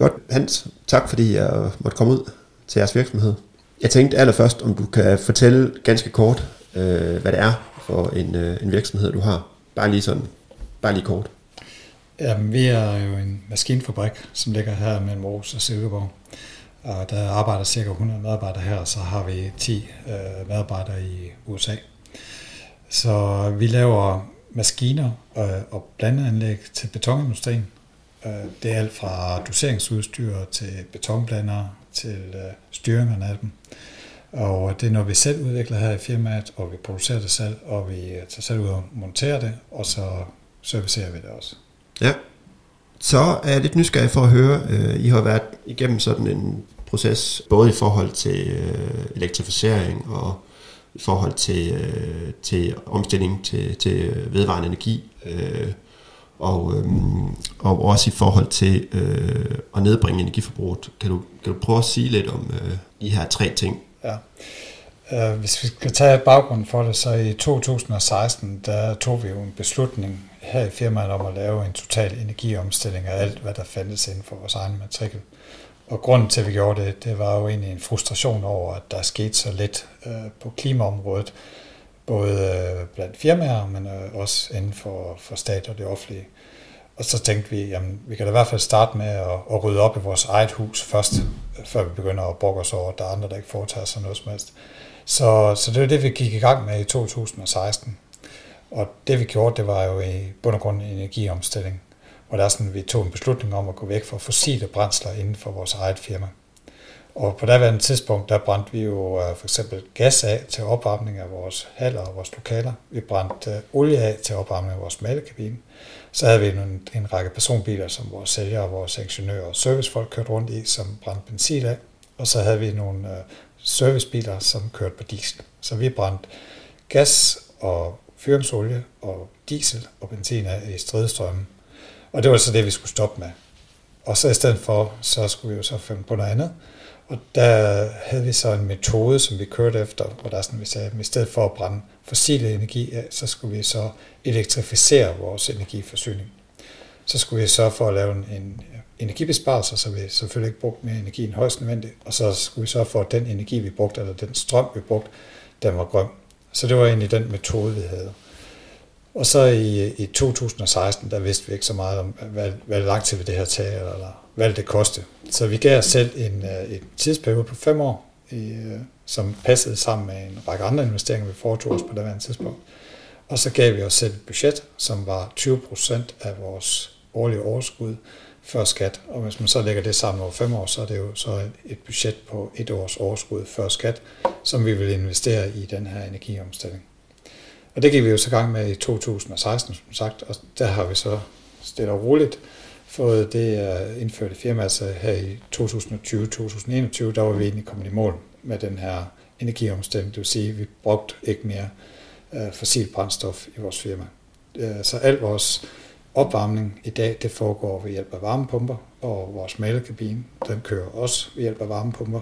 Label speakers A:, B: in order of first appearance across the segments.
A: Godt, Hans. Tak fordi jeg måtte komme ud til jeres virksomhed. Jeg tænkte allerførst, om du kan fortælle ganske kort, øh, hvad det er for en, øh, en virksomhed, du har. Bare lige sådan, bare lige kort.
B: Jamen, vi er jo en maskinfabrik, som ligger her mellem Aarhus og Silkeborg. Og der arbejder cirka 100 medarbejdere her, og så har vi 10 øh, medarbejdere i USA. Så vi laver maskiner øh, og blandeanlæg til betonindustrien. Øh, det er alt fra doseringsudstyr til betonblandere til øh, styringerne af dem. Og det er noget, vi selv udvikler her i firmaet, og vi producerer det selv, og vi øh, tager selv ud og monterer det, og så servicerer vi det også.
A: Ja. Så er jeg lidt nysgerrig for at høre, I har været igennem sådan en proces, både i forhold til elektrificering og i forhold til, til omstilling til, til vedvarende energi. Øh, og, øhm, og også i forhold til øh, at nedbringe energiforbruget. Kan du, kan du prøve at sige lidt om øh, de her tre ting?
B: Ja. Øh, hvis vi skal tage baggrunden for det, så i 2016, der tog vi jo en beslutning her i firmaet om at lave en total energiomstilling af alt, hvad der fandtes inden for vores egen matrikel. Og grunden til, at vi gjorde det, det var jo egentlig en frustration over, at der skete så lidt øh, på klimaområdet, både øh, blandt firmaer, men også inden for, for stat og det offentlige. Og så tænkte vi, jamen vi kan da i hvert fald starte med at, at rydde op i vores eget hus først, før vi begynder at brokke os over, at der er andre, der ikke foretager sig noget som helst. Så, så det var det, vi gik i gang med i 2016. Og det vi gjorde, det var jo i bund og grund en energiomstilling, hvor der er sådan, vi tog en beslutning om at gå væk fra fossile brændsler inden for vores eget firma. Og på daværende tidspunkt, der brændte vi jo øh, for eksempel gas af til opvarmning af vores haller og vores lokaler. Vi brændte øh, olie af til opvarmning af vores malekabine. Så havde vi en, en række personbiler, som vores sælgere, vores ingeniører og servicefolk kørte rundt i, som brændte benzin af. Og så havde vi nogle øh, servicebiler, som kørte på diesel. Så vi brændte gas og fyringsolie og diesel og benzin af i stridestrømmen. Og det var så det, vi skulle stoppe med. Og så i stedet for, så skulle vi jo så finde på noget andet. Og der havde vi så en metode, som vi kørte efter, hvor der er sådan, vi sagde, at i stedet for at brænde fossile energi af, så skulle vi så elektrificere vores energiforsyning. Så skulle vi sørge for at lave en, en energibesparelse, så vi selvfølgelig ikke brugte mere energi end højst nødvendigt, og så skulle vi sørge for, at den energi, vi brugte, eller den strøm, vi brugte, den var grøn. Så det var egentlig den metode, vi havde. Og så i, i 2016, der vidste vi ikke så meget om, hvad, hvad lang tid vil det her tage, eller hvad det koste. Så vi gav os selv en, øh, en tidsperiode på fem år, i, øh, som passede sammen med en række andre investeringer, vi foretog os på det andet tidspunkt. Og så gav vi os selv et budget, som var 20 procent af vores årlige overskud før skat. Og hvis man så lægger det sammen over fem år, så er det jo så et budget på et års overskud før skat, som vi vil investere i den her energiomstilling. Og det gik vi jo så gang med i 2016, som sagt, og der har vi så stille og roligt fået det øh, indført i firmaet, så her i 2020-2021, der var vi egentlig kommet i mål med den her energiomstilling. Det vil sige, at vi brugte ikke mere øh, fossil brændstof i vores firma. Øh, så al vores opvarmning i dag, det foregår ved hjælp af varmepumper, og vores malekabine, den kører også ved hjælp af varmepumper.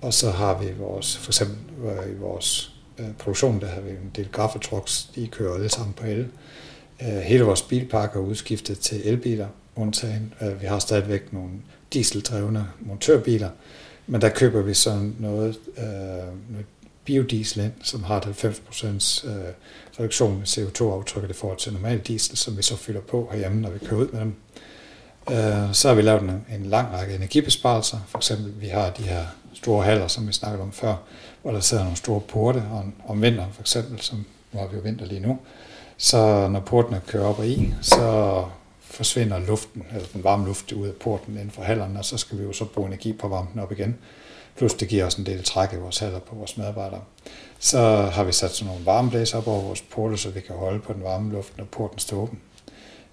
B: Og så har vi vores, for eksempel øh, i vores øh, produktion, der har vi en del gaffeltrucks, de kører alle sammen på el. Øh, hele vores bilpark er udskiftet til elbiler, undtagen. Øh, vi har stadigvæk nogle dieseldrevne montørbiler, men der køber vi sådan noget, øh, noget biodiesel ind, som har 90% reduktion af CO2-aftrykket i forhold til normal diesel, som vi så fylder på herhjemme, når vi kører ud med dem. Så har vi lavet en, en lang række energibesparelser. For eksempel, vi har de her store haller, som vi snakkede om før, hvor der sidder nogle store porte om, om vinteren, for eksempel, som nu har vi jo vinter lige nu. Så når portene kører op og i, så forsvinder luften, altså den varme luft ud af porten inden for hallerne, og så skal vi jo så bruge energi på at varme den op igen. Plus det giver også en del træk i vores haller på vores medarbejdere. Så har vi sat sådan nogle varmeblæser op over vores porte, så vi kan holde på den varme luft, når porten står åben.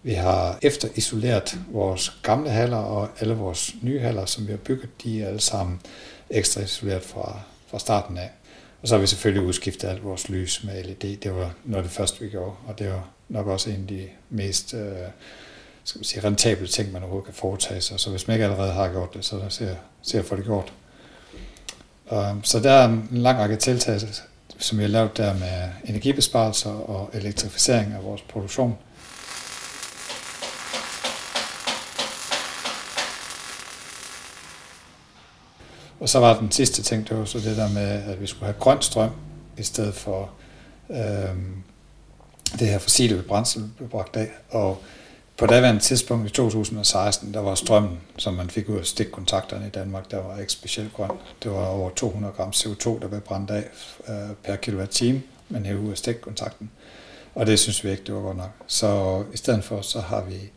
B: Vi har efter isoleret vores gamle haller og alle vores nye haller, som vi har bygget, de er alle sammen ekstra isoleret fra, fra starten af. Og så har vi selvfølgelig udskiftet alt vores lys med LED. Det var noget af det første, vi gjorde, og det var nok også en af de mest øh, skal man sige, rentable ting, man overhovedet kan foretage sig. Så hvis man ikke allerede har gjort det, så ser jeg for det gjort. Um, så der er en lang række tiltag, som vi har lavet der med energibesparelser og elektrificering af vores produktion. Og så var den sidste ting, det var så det der med, at vi skulle have grøn strøm, i stedet for øh, det her fossile brændsel blev bragt af. Og på daværende tidspunkt i 2016, der var strømmen, som man fik ud af stikkontakterne i Danmark, der var ikke specielt grøn. Det var over 200 gram CO2, der blev brændt af øh, per kilowatt-time, man hævde ud af stikkontakten. Og det synes vi ikke, det var godt nok. Så i stedet for, så har vi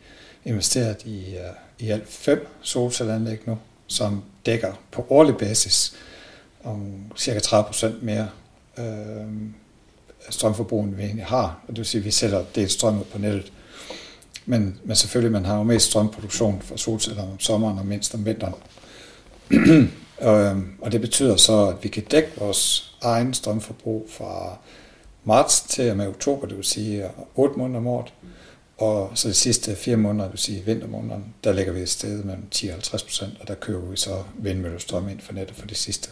B: investeret i, øh, i alt fem solcelleanlæg nu, som dækker på årlig basis om cirka 30 procent mere øh, strømforbrug, end vi egentlig har. Og det vil sige, at vi sætter det strøm ud på nettet. Men, men selvfølgelig, man har jo mest strømproduktion fra solceller om sommeren og mindst om vinteren. Øhm, og det betyder så, at vi kan dække vores egen strømforbrug fra marts til og med oktober, det vil sige øh, 8 måneder om året. Og så de sidste fire måneder, det vil sige vintermånederne, der ligger vi et sted mellem 10 og 50 procent, og der kører vi så vindmøllestrøm ind for nettet for de sidste.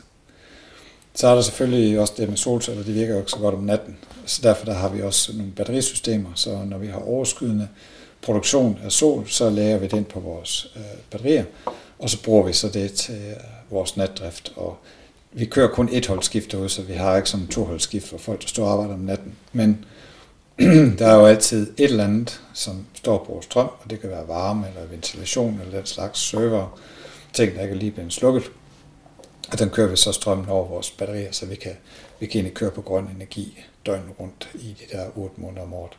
B: Så er der selvfølgelig også det med solceller, det virker jo ikke så godt om natten. Så derfor der har vi også nogle batterisystemer, så når vi har overskydende produktion af sol, så lager vi den på vores øh, batterier, og så bruger vi så det til øh, vores natdrift. Og vi kører kun et holdskift derude, så vi har ikke sådan to holdskift for folk, der står og arbejder om natten. Men der er jo altid et eller andet, som står på strøm, og det kan være varme eller ventilation eller den slags server, ting, der ikke er lige blevet slukket. Og den kører vi så strømmen over vores batterier, så vi kan, vi kan egentlig køre på grøn energi døgnet rundt i de der 8 måneder om året.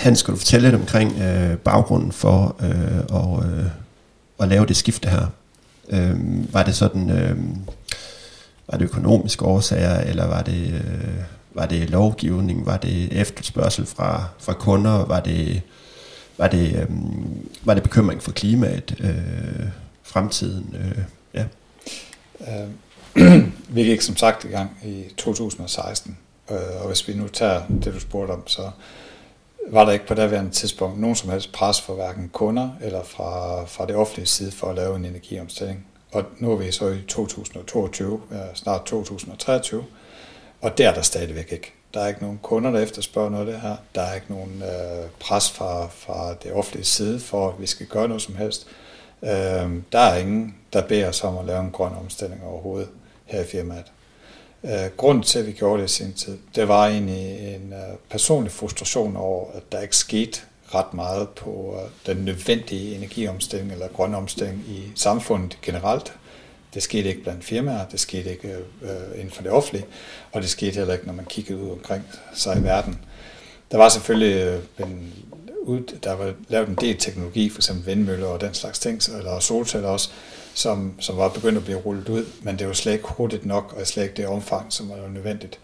A: Hans, skal du fortælle lidt omkring øh, baggrunden for øh, og, øh, at lave det skifte her? Øh, var det sådan, øh, var det økonomiske årsager, eller var det, øh, var det lovgivning, var det efterspørgsel fra, fra kunder, var det, var det, øh, var det bekymring for klimaet, øh, fremtiden? Øh, ja.
B: Øh, vi gik som sagt i gang i 2016, øh, og hvis vi nu tager det, du spurgte om, så var der ikke på daværende tidspunkt nogen som helst pres for hverken kunder eller fra, fra det offentlige side for at lave en energiomstilling. Og nu er vi så i 2022, snart 2023, og der er der stadigvæk ikke. Der er ikke nogen kunder, der efterspørger noget af det her. Der er ikke nogen øh, pres fra, fra det offentlige side for, at vi skal gøre noget som helst. Øh, der er ingen, der beder os om at lave en grøn omstilling overhovedet her i firmaet. Øh, grunden til, at vi gjorde det i sin tid, det var egentlig en øh, personlig frustration over, at der ikke skete ret meget på øh, den nødvendige energiomstilling eller grønne omstilling i samfundet generelt. Det skete ikke blandt firmaer, det skete ikke øh, inden for det offentlige, og det skete heller ikke, når man kiggede ud omkring sig i verden. Der var selvfølgelig øh, en, ud, der var lavet en del teknologi, for vindmøller og den slags ting, eller solceller også, som, som var begyndt at blive rullet ud, men det var slet ikke hurtigt nok, og slet ikke det omfang, som var nødvendigt.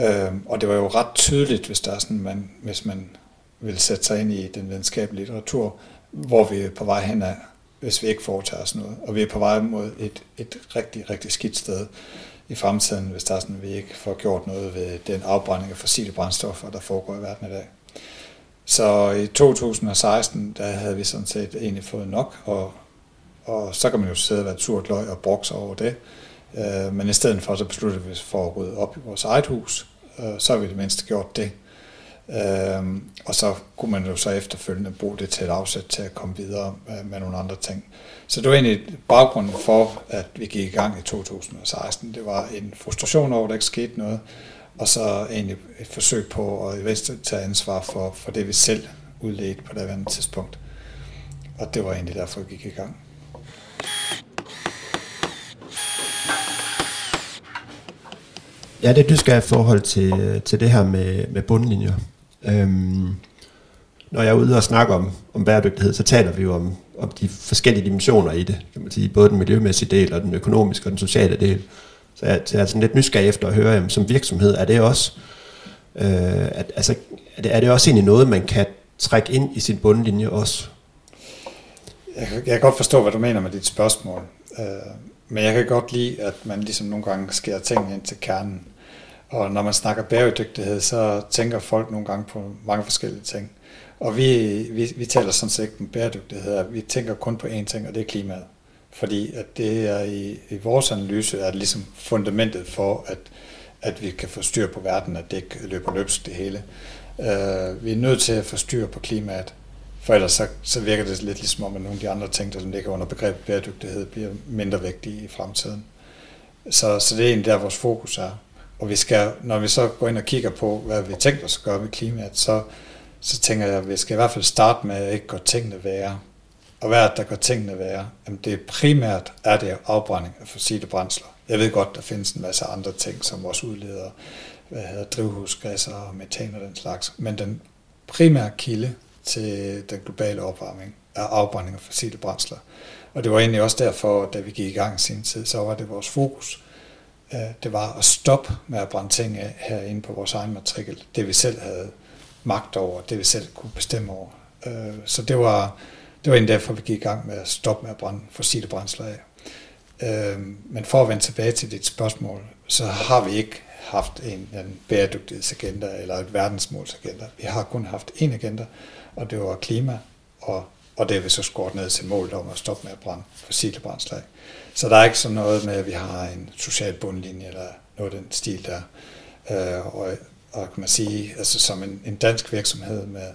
B: Øh, og det var jo ret tydeligt, hvis, der er sådan, man, hvis man vil sætte sig ind i den videnskabelige litteratur, hvor vi er på vej hen af, hvis vi ikke foretager os noget. Og vi er på vej mod et, et rigtig, rigtig skidt sted i fremtiden, hvis der er sådan, vi ikke får gjort noget ved den afbrænding af fossile brændstoffer, der foregår i verden i dag. Så i 2016, der havde vi sådan set egentlig fået nok, og og så kan man jo sidde og være surt løg og brokse over det. Øh, men i stedet for, så besluttede vi for at rydde op i vores eget hus. Øh, så har vi det mindste gjort det. Øh, og så kunne man jo så efterfølgende bruge det til et afsæt til at komme videre med, med nogle andre ting. Så det var egentlig baggrunden for, at vi gik i gang i 2016. Det var en frustration over, at der ikke skete noget, og så egentlig et forsøg på at i tage ansvar for, for det, vi selv udledte på det andet tidspunkt. Og det var egentlig derfor, vi gik i gang.
A: Ja, det du skal i forhold til, til det her med, med bundlinjer. Øhm, når jeg er ude og snakker om, om bæredygtighed, så taler vi jo om, om de forskellige dimensioner i det, kan man sige, både den miljømæssige del og den økonomiske og den sociale del. Så jeg, så jeg er sådan lidt nysgerrig efter at høre, jamen, som virksomhed, er det også, øh, at, altså, er det, er det også egentlig noget, man kan trække ind i sin bundlinje også?
B: Jeg, jeg kan godt forstå, hvad du mener med dit spørgsmål. Øh, men jeg kan godt lide, at man ligesom nogle gange skærer tingene ind til kernen. Og når man snakker bæredygtighed, så tænker folk nogle gange på mange forskellige ting. Og vi, vi, vi taler sådan set ikke om bæredygtighed. Vi tænker kun på én ting, og det er klimaet. Fordi at det er i, i vores analyse er det ligesom fundamentet for, at, at vi kan få styr på verden, at det ikke løber løbsk det hele. Uh, vi er nødt til at få styr på klimaet, for ellers så, så virker det lidt ligesom om, at nogle af de andre ting, der ligger under begrebet bæredygtighed, bliver mindre vigtige i fremtiden. Så, så det er egentlig der, vores fokus er. Og vi skal, når vi så går ind og kigger på, hvad vi tænker os at gøre med klimaet, så, så tænker jeg, at vi skal i hvert fald starte med at ikke gå tingene værre. Og hvad er det, der gør tingene værre? Jamen det primært er det afbrænding af fossile brændsler. Jeg ved godt, der findes en masse andre ting, som også udleder hvad hedder, drivhusgasser og metan og den slags. Men den primære kilde til den globale opvarmning er afbrænding af fossile brændsler. Og det var egentlig også derfor, da vi gik i gang sin tid, så var det vores fokus. Øh, det var at stoppe med at brænde ting af herinde på vores egen matrikel. Det vi selv havde magt over, det vi selv kunne bestemme over. Øh, så det var, det var egentlig derfor, vi gik i gang med at stoppe med at brænde fossile brændsler af. Øh, men for at vende tilbage til dit spørgsmål, så har vi ikke haft en, en bæredygtighedsagenda eller et verdensmålsagenda. Vi har kun haft én agenda, og det var klima, og, og det er vi så skåret ned til målet om at stoppe med at brænde fossile brændslag. Så der er ikke sådan noget med, at vi har en social bundlinje eller noget af den stil der. Øh, og, og kan man sige, altså som en, en dansk virksomhed med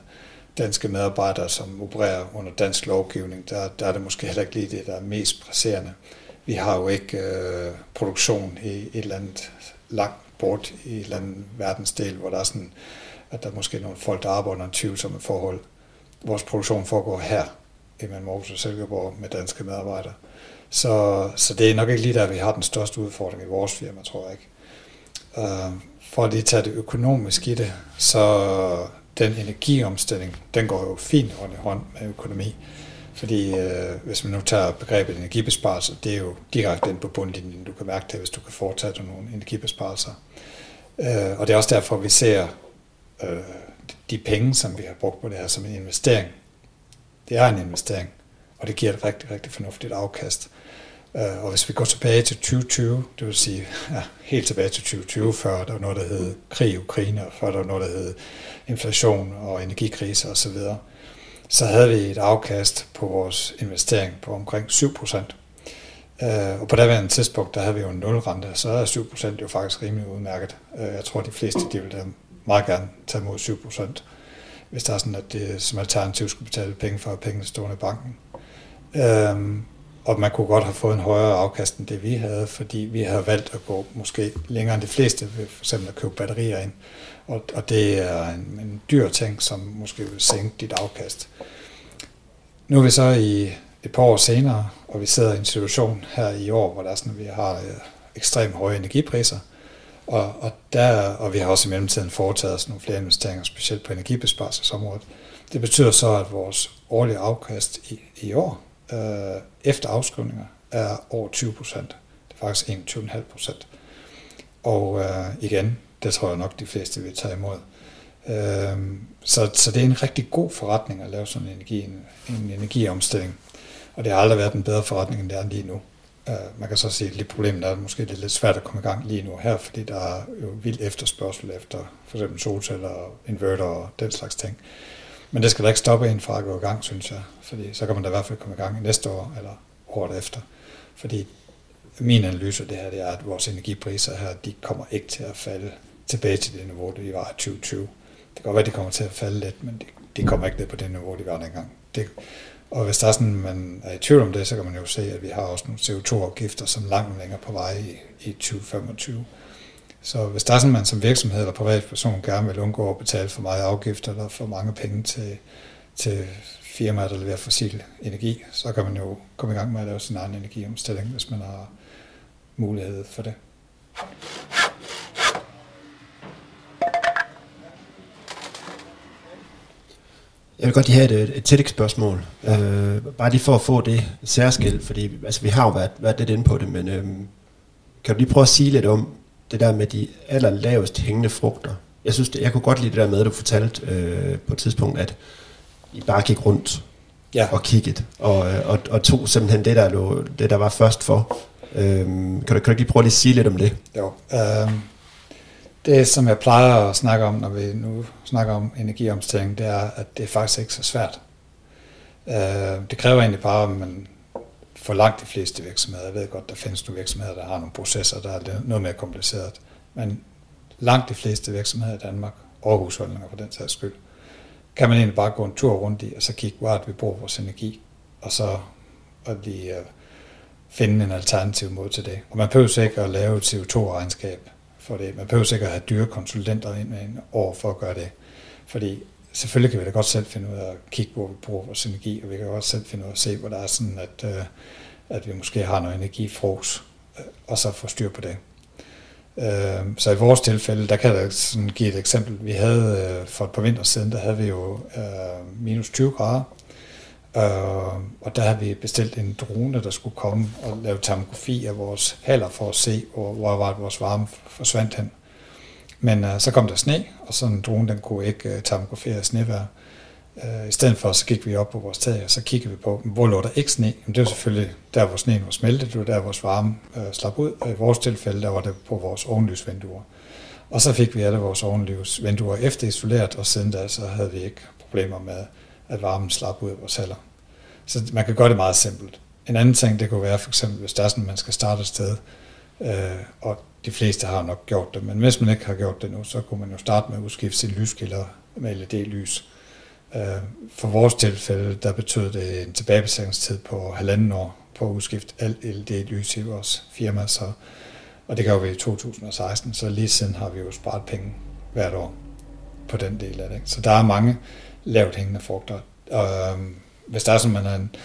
B: danske medarbejdere, som opererer under dansk lovgivning, der, der er det måske heller ikke lige det, der er mest presserende. Vi har jo ikke øh, produktion i et eller andet langt bort i et eller andet verdensdel, hvor der er sådan, at der er måske nogle folk, der arbejder under tvivlsomme forhold. Vores produktion foregår her, i Aarhus og Silkeborg, med danske medarbejdere. Så, så det er nok ikke lige der, vi har den største udfordring i vores firma, tror jeg ikke. Uh, for at lige tage det økonomisk i det, så den energiomstilling, den går jo fint hånd i hånd med økonomi. Fordi øh, hvis man nu tager begrebet energibesparelse, det er jo direkte ind på bundlinjen. Du kan mærke det, hvis du kan foretage nogle energibesparelser. Øh, og det er også derfor, vi ser øh, de penge, som vi har brugt på det her, som en investering. Det er en investering, og det giver et rigtig, rigtig fornuftigt afkast. Øh, og hvis vi går tilbage til 2020, det vil sige ja, helt tilbage til 2020, før der var noget, der hed krig i Ukraine, og før der var noget, der hed inflation og energikrise osv., så havde vi et afkast på vores investering på omkring 7 procent. Øh, og på daværende tidspunkt, der havde vi jo en nulrente, så er 7% jo faktisk rimelig udmærket. Øh, jeg tror, de fleste de vil meget gerne tage imod 7 procent, hvis der er sådan, at det som alternativ skulle betale penge for at pengene stående i banken. Øhm, og man kunne godt have fået en højere afkast end det, vi havde, fordi vi havde valgt at gå måske længere end de fleste, ved for eksempel at købe batterier ind. Og, og det er en, en dyr ting, som måske vil sænke dit afkast. Nu er vi så i et par år senere, og vi sidder i en situation her i år, hvor der er sådan, at vi har øh, ekstremt høje energipriser, og, og, der, og vi har også i mellemtiden foretaget os nogle flere investeringer, specielt på energibesparelsesområdet. Det betyder så, at vores årlige afkast i, i år, øh, efter afskrivninger, er over 20 procent. Det er faktisk 21,5 procent. Og øh, igen, det tror jeg nok, de fleste vil tage imod. Øh, så, så det er en rigtig god forretning at lave sådan en, energi, en, en energiomstilling. Og det har aldrig været en bedre forretning, end det er lige nu. Uh, man kan så sige, at lidt problemet er, at måske det er lidt svært at komme i gang lige nu her, fordi der er jo vild efterspørgsel efter for eksempel solceller og inverter og den slags ting. Men det skal da ikke stoppe en fra at gå i gang, synes jeg. Fordi så kan man da i hvert fald komme i gang næste år eller året efter. Fordi min analyse af det her, det er, at vores energipriser her, de kommer ikke til at falde tilbage til det niveau, de var i 2020. Det kan godt være, at de kommer til at falde lidt, men de, de kommer ikke ned på det niveau, de var dengang. Det, og hvis der er sådan, man er i tvivl om det, så kan man jo se, at vi har også nogle CO2-afgifter, som langt længere på vej i, i 2025. Så hvis der er sådan, man som virksomhed eller privatperson gerne vil undgå at betale for meget afgifter eller for mange penge til, til firmaer, der leverer fossil energi, så kan man jo komme i gang med at lave sin egen energiomstilling, hvis man har mulighed for det.
A: Jeg vil godt lige have et, et tillægsspørgsmål. Ja. Øh, bare lige for at få det særskilt, fordi altså, vi har jo været, været lidt inde på det, men øh, kan du lige prøve at sige lidt om det der med de allerlavest hængende frugter? Jeg synes, det, jeg kunne godt lide det der med, at du fortalte øh, på et tidspunkt, at I bare gik rundt ja. og kiggede, og, øh, og, og tog simpelthen det, der, lå, det, der var først for. Øh, kan, du, kan du ikke lige prøve at sige lidt om det?
B: Jo. Øh, det, som jeg plejer at snakke om, når vi nu snakker om energiomstilling, det er, at det er faktisk ikke så svært. Øh, det kræver egentlig bare, at man for langt de fleste virksomheder, jeg ved godt, der findes nogle virksomheder, der har nogle processer, der er noget mere kompliceret, men langt de fleste virksomheder i Danmark, og husholdninger for den sags skyld, kan man egentlig bare gå en tur rundt i, og så kigge, hvor vi bruger vores energi, og så og lige uh, finde en alternativ måde til det. Og man behøver ikke at lave et CO2-regnskab for det. Man behøver sikkert at have dyre konsulenter ind med en år for at gøre det. Fordi selvfølgelig kan vi da godt selv finde ud af at kigge, hvor vi bruger vores energi, og vi kan godt selv finde ud af at se, hvor der er sådan, at, øh, at vi måske har noget energifros, uh, og så få styr på det. Øh, så i vores tilfælde, der kan jeg sådan give et eksempel. Vi havde øh, for et par vinter siden, der havde vi jo øh, minus 20 grader, øh, og der havde vi bestilt en drone, der skulle komme og lave termografi af vores haller for at se, hvor, hvor var vores varme forsvandt hen. Men øh, så kom der sne, og sådan en drone, den kunne ikke øh, termografere snevejr. Øh, I stedet for, så gik vi op på vores tag, og så kiggede vi på, hvor lå der ikke sne? Jamen, det var selvfølgelig der, hvor sneen var smeltet, det var der, vores varme øh, slap ud, og i vores tilfælde, der var det på vores ovenlysvinduer. Og så fik vi alle vores ovenlysvinduer efter isoleret, og siden da, så havde vi ikke problemer med, at varmen slap ud af vores haller. Så man kan gøre det meget simpelt. En anden ting, det kunne være for eksempel, hvis der er sådan, man skal starte et sted, øh, og de fleste har nok gjort det, men hvis man ikke har gjort det nu, så kunne man jo starte med at udskifte sin lyskilder med LED-lys Øh, for vores tilfælde, der betød det en tilbagebetalingstid på halvanden år på at udskifte alt LED-lys i vores firma, så, og det gør vi i 2016, så lige siden har vi jo sparet penge hvert år på den del af det. Så der er mange lavt hængende frugter. Øh, hvis der er sådan, man har en,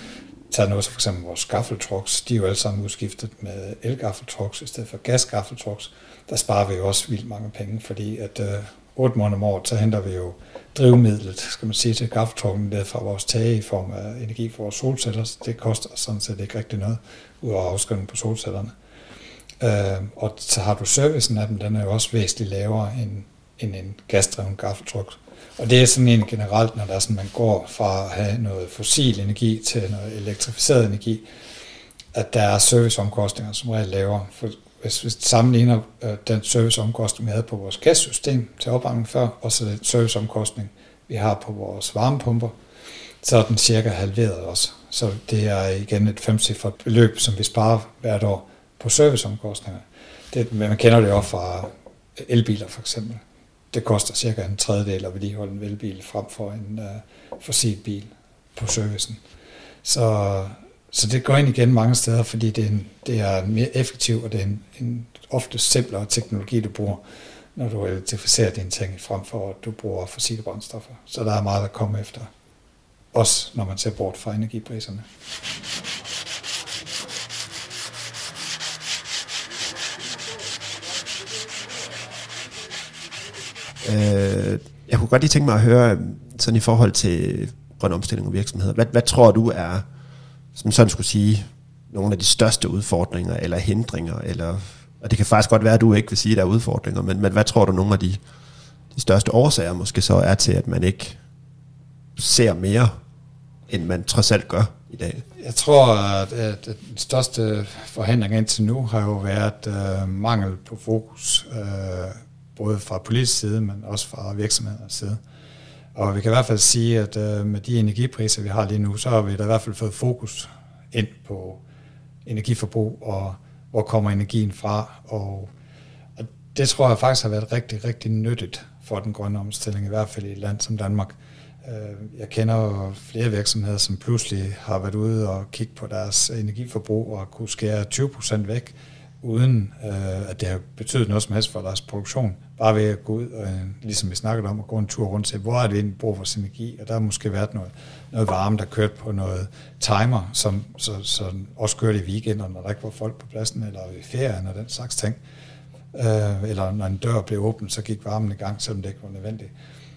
B: tager noget, så for eksempel vores gaffeltrucks, de er jo alle sammen udskiftet med elgaffeltrucks i stedet for gasgaffeltrucks. Der sparer vi jo også vildt mange penge, fordi at øh, 8 måneder om året, så henter vi jo drivmidlet, skal man sige, til gaffeltrucken der fra vores tage i form af energi for vores solceller. Det koster sådan set ikke rigtig noget, udover afskrivning på solcellerne. Øh, og så har du servicen af dem, den er jo også væsentligt lavere end, end en gasdreven gaffeltruck. Og det er sådan en generelt, når der er sådan, man går fra at have noget fossil energi til noget elektrificeret energi, at der er serviceomkostninger som regel lavere. For hvis vi sammenligner øh, den serviceomkostning, vi havde på vores gassystem til opvarmning før, og så den serviceomkostning, vi har på vores varmepumper, så er den cirka halveret også. Så det er igen et femcifret beløb, som vi sparer hvert år på serviceomkostninger. Det, man kender det jo fra elbiler for eksempel. Det koster cirka en tredjedel at vedligeholde en velbil frem for en uh, fossil bil på servicen. Så, så det går ind igen mange steder, fordi det er, en, det er mere effektivt, og det er en, en ofte simplere teknologi, du bruger, når du elektrificerer dine ting, frem for at du bruger fossile brændstoffer. Så der er meget at komme efter, også når man ser bort fra energipriserne.
A: Øh, jeg kunne godt lige tænke mig at høre, sådan i forhold til grøn omstilling og virksomheder, hvad, hvad tror du er som sådan skulle sige, nogle af de største udfordringer eller hindringer, eller, og det kan faktisk godt være, at du ikke vil sige, at der er udfordringer, men, men hvad tror du nogle af de, de største årsager måske så er til, at man ikke ser mere, end man trods alt gør i dag?
B: Jeg tror, at, at den største forhindring indtil nu har jo været øh, mangel på fokus, øh, både fra politisk side, men også fra virksomhedernes side. Og vi kan i hvert fald sige, at øh, med de energipriser, vi har lige nu, så har vi da i hvert fald fået fokus ind på energiforbrug, og hvor kommer energien fra. Og, og det tror jeg faktisk har været rigtig, rigtig nyttigt for den grønne omstilling, i hvert fald i et land som Danmark. Øh, jeg kender flere virksomheder, som pludselig har været ude og kigge på deres energiforbrug og kunne skære 20 procent væk, uden øh, at det har betydet noget som helst for deres produktion. Bare ved at gå ud, og, øh, ligesom vi snakkede om, at gå en tur rundt til, hvor er det egentlig brug for synergi, energi, og der har måske været noget, noget varme, der kørte på noget timer, som så, så også kørte i weekenden, når der ikke var folk på pladsen, eller i ferien og den slags ting. Øh, eller når en dør blev åbent, så gik varmen i gang, selvom det ikke var nødvendigt.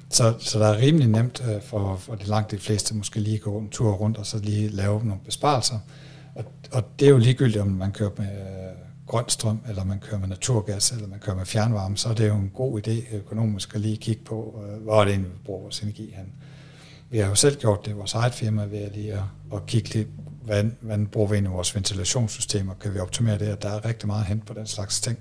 B: Så, så der er rimelig nemt øh, for, for de langt de fleste måske lige gå en tur rundt, og så lige lave nogle besparelser. Og, og det er jo ligegyldigt, om man kører med øh, grøn strøm, eller man kører med naturgas, eller man kører med fjernvarme, så er det jo en god idé økonomisk at lige kigge på, øh, hvor er det egentlig, vi bruger vores energi hen. Vi har jo selv gjort det i vores eget firma ved at lige at, at kigge lidt, hvordan, hvordan bruger vi egentlig vores ventilationssystemer, kan vi optimere det, og der er rigtig meget hen på den slags ting,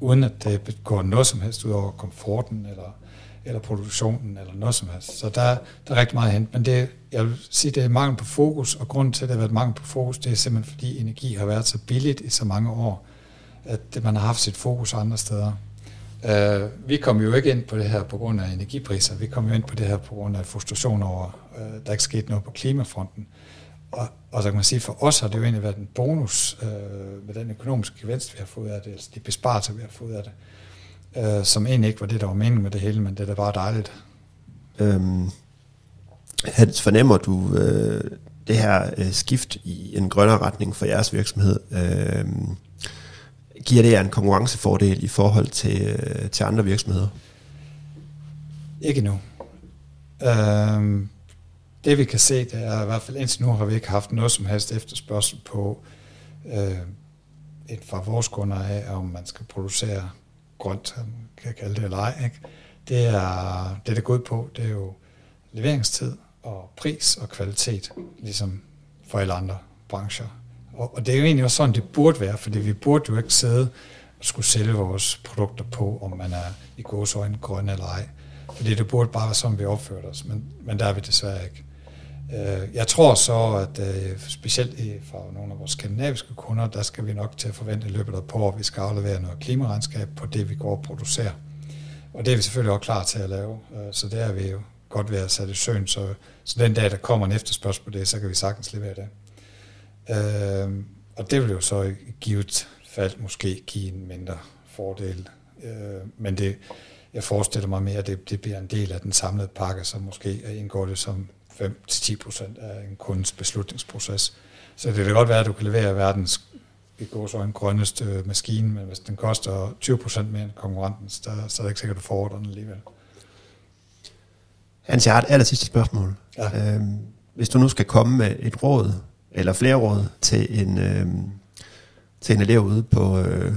B: uden at det går noget som helst ud over komforten, eller, eller produktionen, eller noget som helst. Så der, der er rigtig meget hen, men det, jeg vil sige, det er mangel på fokus, og grunden til, at det har været mangel på fokus, det er simpelthen fordi energi har været så billigt i så mange år, at man har haft sit fokus andre steder. Uh, vi kom jo ikke ind på det her på grund af energipriser, vi kom jo ind på det her på grund af frustration over, uh, der ikke skete noget på klimafronten. Og, og så kan man sige, for os har det jo egentlig været en bonus uh, med den økonomiske gevinst, vi har fået af det, altså de besparelser, vi har fået af det, uh, som egentlig ikke var det, der var meningen med det hele, men det er da bare dejligt.
A: Øhm, Hans, fornemmer du øh, det her øh, skift i en grønnere retning for jeres virksomhed? Øh, giver det jer en konkurrencefordel i forhold til, øh, til andre virksomheder?
B: Ikke nu. Øh, det vi kan se, det er i hvert fald indtil nu har vi ikke haft noget som helst efterspørgsel på øh, et fra vores kunder af, om man skal producere grønt, kan jeg kalde det eller ej. Ikke? Det er det, det går ud på, det er jo leveringstid og pris og kvalitet, ligesom for alle andre brancher. Og, og det er jo egentlig også sådan, det burde være, fordi vi burde jo ikke sidde og skulle sælge vores produkter på, om man er i gåsøjne grøn eller ej. Fordi det burde bare være sådan, vi opførte os, men, men der er vi desværre ikke. Øh, jeg tror så, at øh, specielt fra nogle af vores skandinaviske kunder, der skal vi nok til at forvente i løbet af på, at vi skal aflevere noget klimaregnskab på det, vi går og producerer. Og det er vi selvfølgelig også klar til at lave, øh, så det er vi jo godt ved at sætte i søen, så, så den dag, der kommer en efterspørgsel på det, så kan vi sagtens levere det. Øh, og det vil jo så i givet fald måske give en mindre fordel. Øh, men det, jeg forestiller mig mere, at det, det bliver en del af den samlede pakke, så måske indgår det som 5-10% af en kundens beslutningsproces. Så det kan godt være, at du kan levere verdens i går så en grønneste maskine, men hvis den koster 20% mere end konkurrenten, så, så er det ikke sikkert, at du får ordren alligevel.
A: Hans, jeg har et aller sidste spørgsmål. Ja. Øhm, hvis du nu skal komme med et råd, eller flere råd, til en, øhm, til en elev ude på, øh,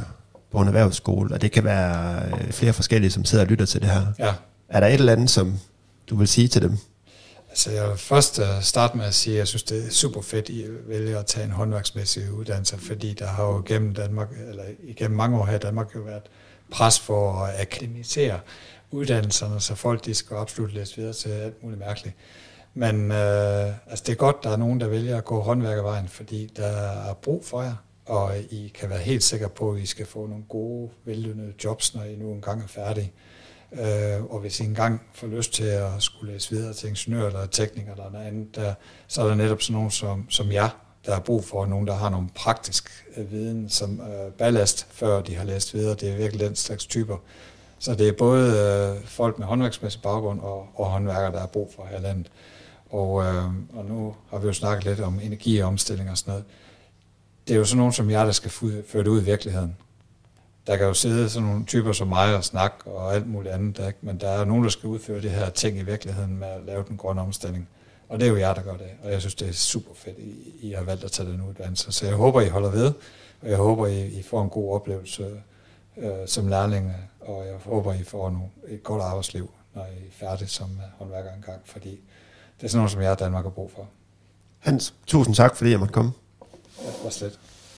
A: på en erhvervsskole, og det kan være øh, flere forskellige, som sidder og lytter til det her.
B: Ja.
A: Er der et eller andet, som du vil sige til dem?
B: Altså jeg vil først øh, starte med at sige, at jeg synes, det er super fedt, I vælger at tage en håndværksmæssig uddannelse, fordi der har jo gennem Danmark, eller igennem mange år her i Danmark jo været pres for at akademisere uddannelserne, så folk de skal absolut læse videre til alt muligt mærkeligt. Men øh, altså det er godt, der er nogen, der vælger at gå håndværkervejen, fordi der er brug for jer, og I kan være helt sikre på, at I skal få nogle gode, vellønnede jobs, når I nu engang er færdige. Øh, Øh, og hvis I engang får lyst til at skulle læse videre til ingeniør eller tekniker eller noget andet, der, så er der netop sådan nogen som, som jeg, der er brug for nogen, der har nogle praktisk øh, viden som øh, ballast, før de har læst videre. Det er virkelig den slags typer, så det er både øh, folk med håndværksmæssig baggrund og, og håndværkere, der er brug for her i landet. Og, øh, og nu har vi jo snakket lidt om energiomstilling og sådan noget. Det er jo sådan nogen som jeg, der skal føre det ud i virkeligheden. Der kan jo sidde sådan nogle typer som mig og snakke og alt muligt andet, der, men der er jo nogen, der skal udføre det her ting i virkeligheden med at lave den grønne omstilling. Og det er jo jer, der gør det. Og jeg synes, det er super fedt, I, I har valgt at tage den uddannelse. Så jeg håber, I holder ved, og jeg håber, I, I får en god oplevelse øh, som lærlinge og jeg håber, I får nu et godt arbejdsliv, når I er færdige som øh, håndværker engang, fordi det er sådan noget, som jeg og Danmark har brug for.
A: Hans, tusind tak, fordi jeg måtte komme.
B: Ja, det var slet.